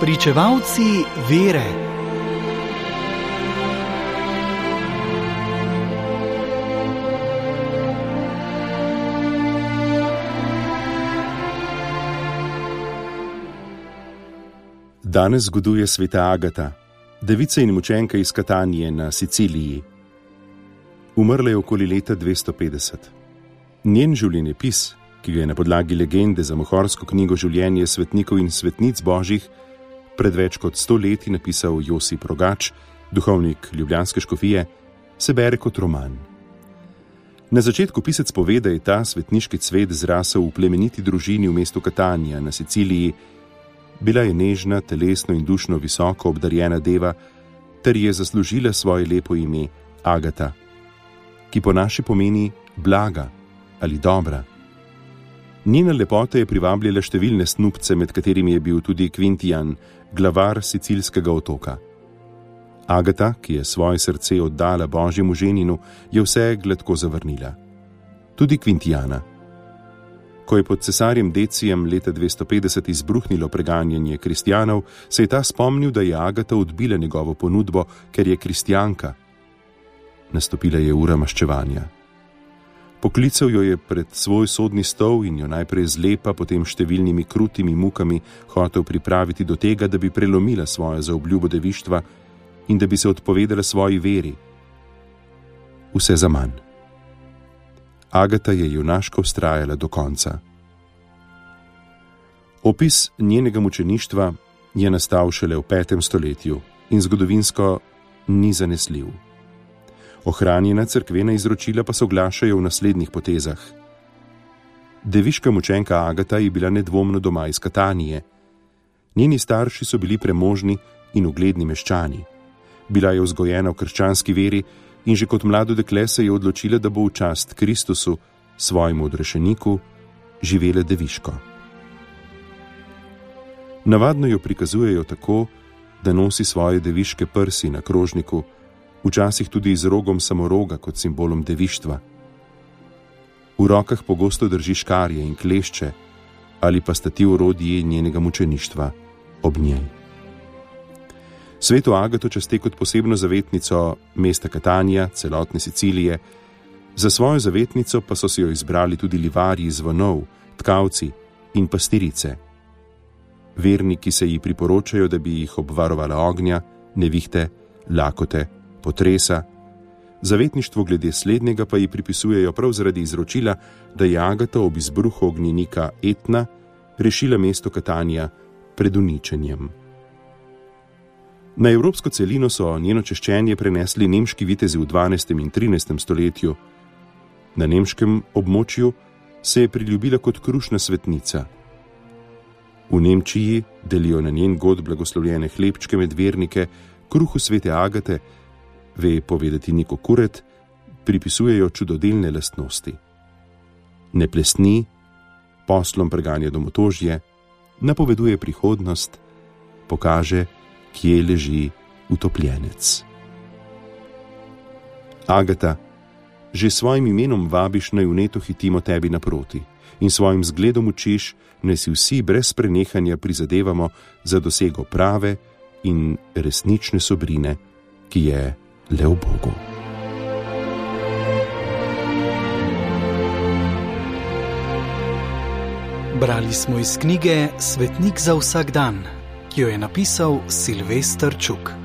Pričevalci vere. Danes zgoduje sveta Agata, devica in mučenka iz Katanije na Siciliji. Umrla je okoli leta 250. Njen življenjepis, ki ga je na podlagi legende za mohorsko knjigo Življenje svetnikov in svetnic božjih pred več kot sto leti napisal Josip Rogač, duhovnik Ljubljanske škofije, se bere kot roman. Na začetku pisec pove, da je ta svetniški cvet zrasel v plemeniti družini v mestu Katanja na Siciliji, bila je nežna, telesno in dušno visoko obdarjena deva, ter je zaslužila svoje lepo ime Agata, ki po naši pomeni blaga ali dobra. Njena lepota je privabljala številne snupce, med katerimi je bil tudi Quintian, glavar sicilskega otoka. Agata, ki je svoje srce oddala božjemu ženinu, je vse gladko zavrnila. Tudi Quintiana. Ko je pod cesarjem Decijem leta 250 izbruhnilo preganjanje kristijanov, se je ta spomnil, da je Agata odbila njegovo ponudbo, ker je kristijanka. Nastopila je ura maščevanja. Poklical jo je pred svoj sodni stol in jo najprej z lepa, potem številnimi krutimi mukami hotel pripraviti do tega, da bi prelomila svojo zaobljubo devištva in da bi se odpovedala svoji veri. Vse za manj. Agata je junaško ustrajala do konca. Opis njenega mučeništva je nastal šele v petem stoletju in zgodovinsko ni zanesljiv. Ohranjena crkvena izročila pa se oglašajo v naslednjih potezah. Deviška mučenka Agata je bila nedvomno doma iz Katanije. Njeni starši so bili premožni in ugledni meščani. Bila je vzgojena v krščanski veri in že kot mlado dekle se je odločila, da bo v čast Kristusu, svojemu odrešeniku, živela deviško. Navadno jo prikazujejo tako, da nosi svoje deviške prsi na krožniku, včasih tudi z rogom samoroga kot simbolom devištva. V rokah pogosto drži škarje in klešče, ali pa sta ti urodji njenega mučeništva ob njej. Sveto Agato časte kot posebno zavetnico mesta Katanja, celotne Sicilije, za svojo zavetnico pa so si jo izbrali tudi livarji zvonov, tkavci in pastirice. Verniki se ji priporočajo, da bi jih obvarovala ognja, nevihte, lakote potresa. Zavetništvo glede slednjega pa ji pripisujejo prav zaradi izročila, da je Agata ob izbruhu ognjenika Etna rešila mesto Katanja pred uničenjem. Na evropsko celino so njeno češčenje prenesli nemški vitezi v 12. in 13. stoletju. Na nemškem območju se je priljubila kot krušna svetnica. V Nemčiji delijo na njen god blagoslovljene hlebčke med vernike, kruhu svete Agate, ve povedati neko kuret, pripisujejo čudodelne lastnosti. Ne plesni, poslom preganja domotožje, napoveduje prihodnost, pokaže, kje leži utopljenec. Agata, že s svojim imenom vabiš naj uneto hitimo tebi naproti in svojim zgledom učiš, naj si vsi brez prenehanja prizadevamo za dosego prave in resnične sobrine, ki je le v Bogu. Brali smo iz knjige Svetnik za vsak dan, ki jo je napisal Silvestr Čuk.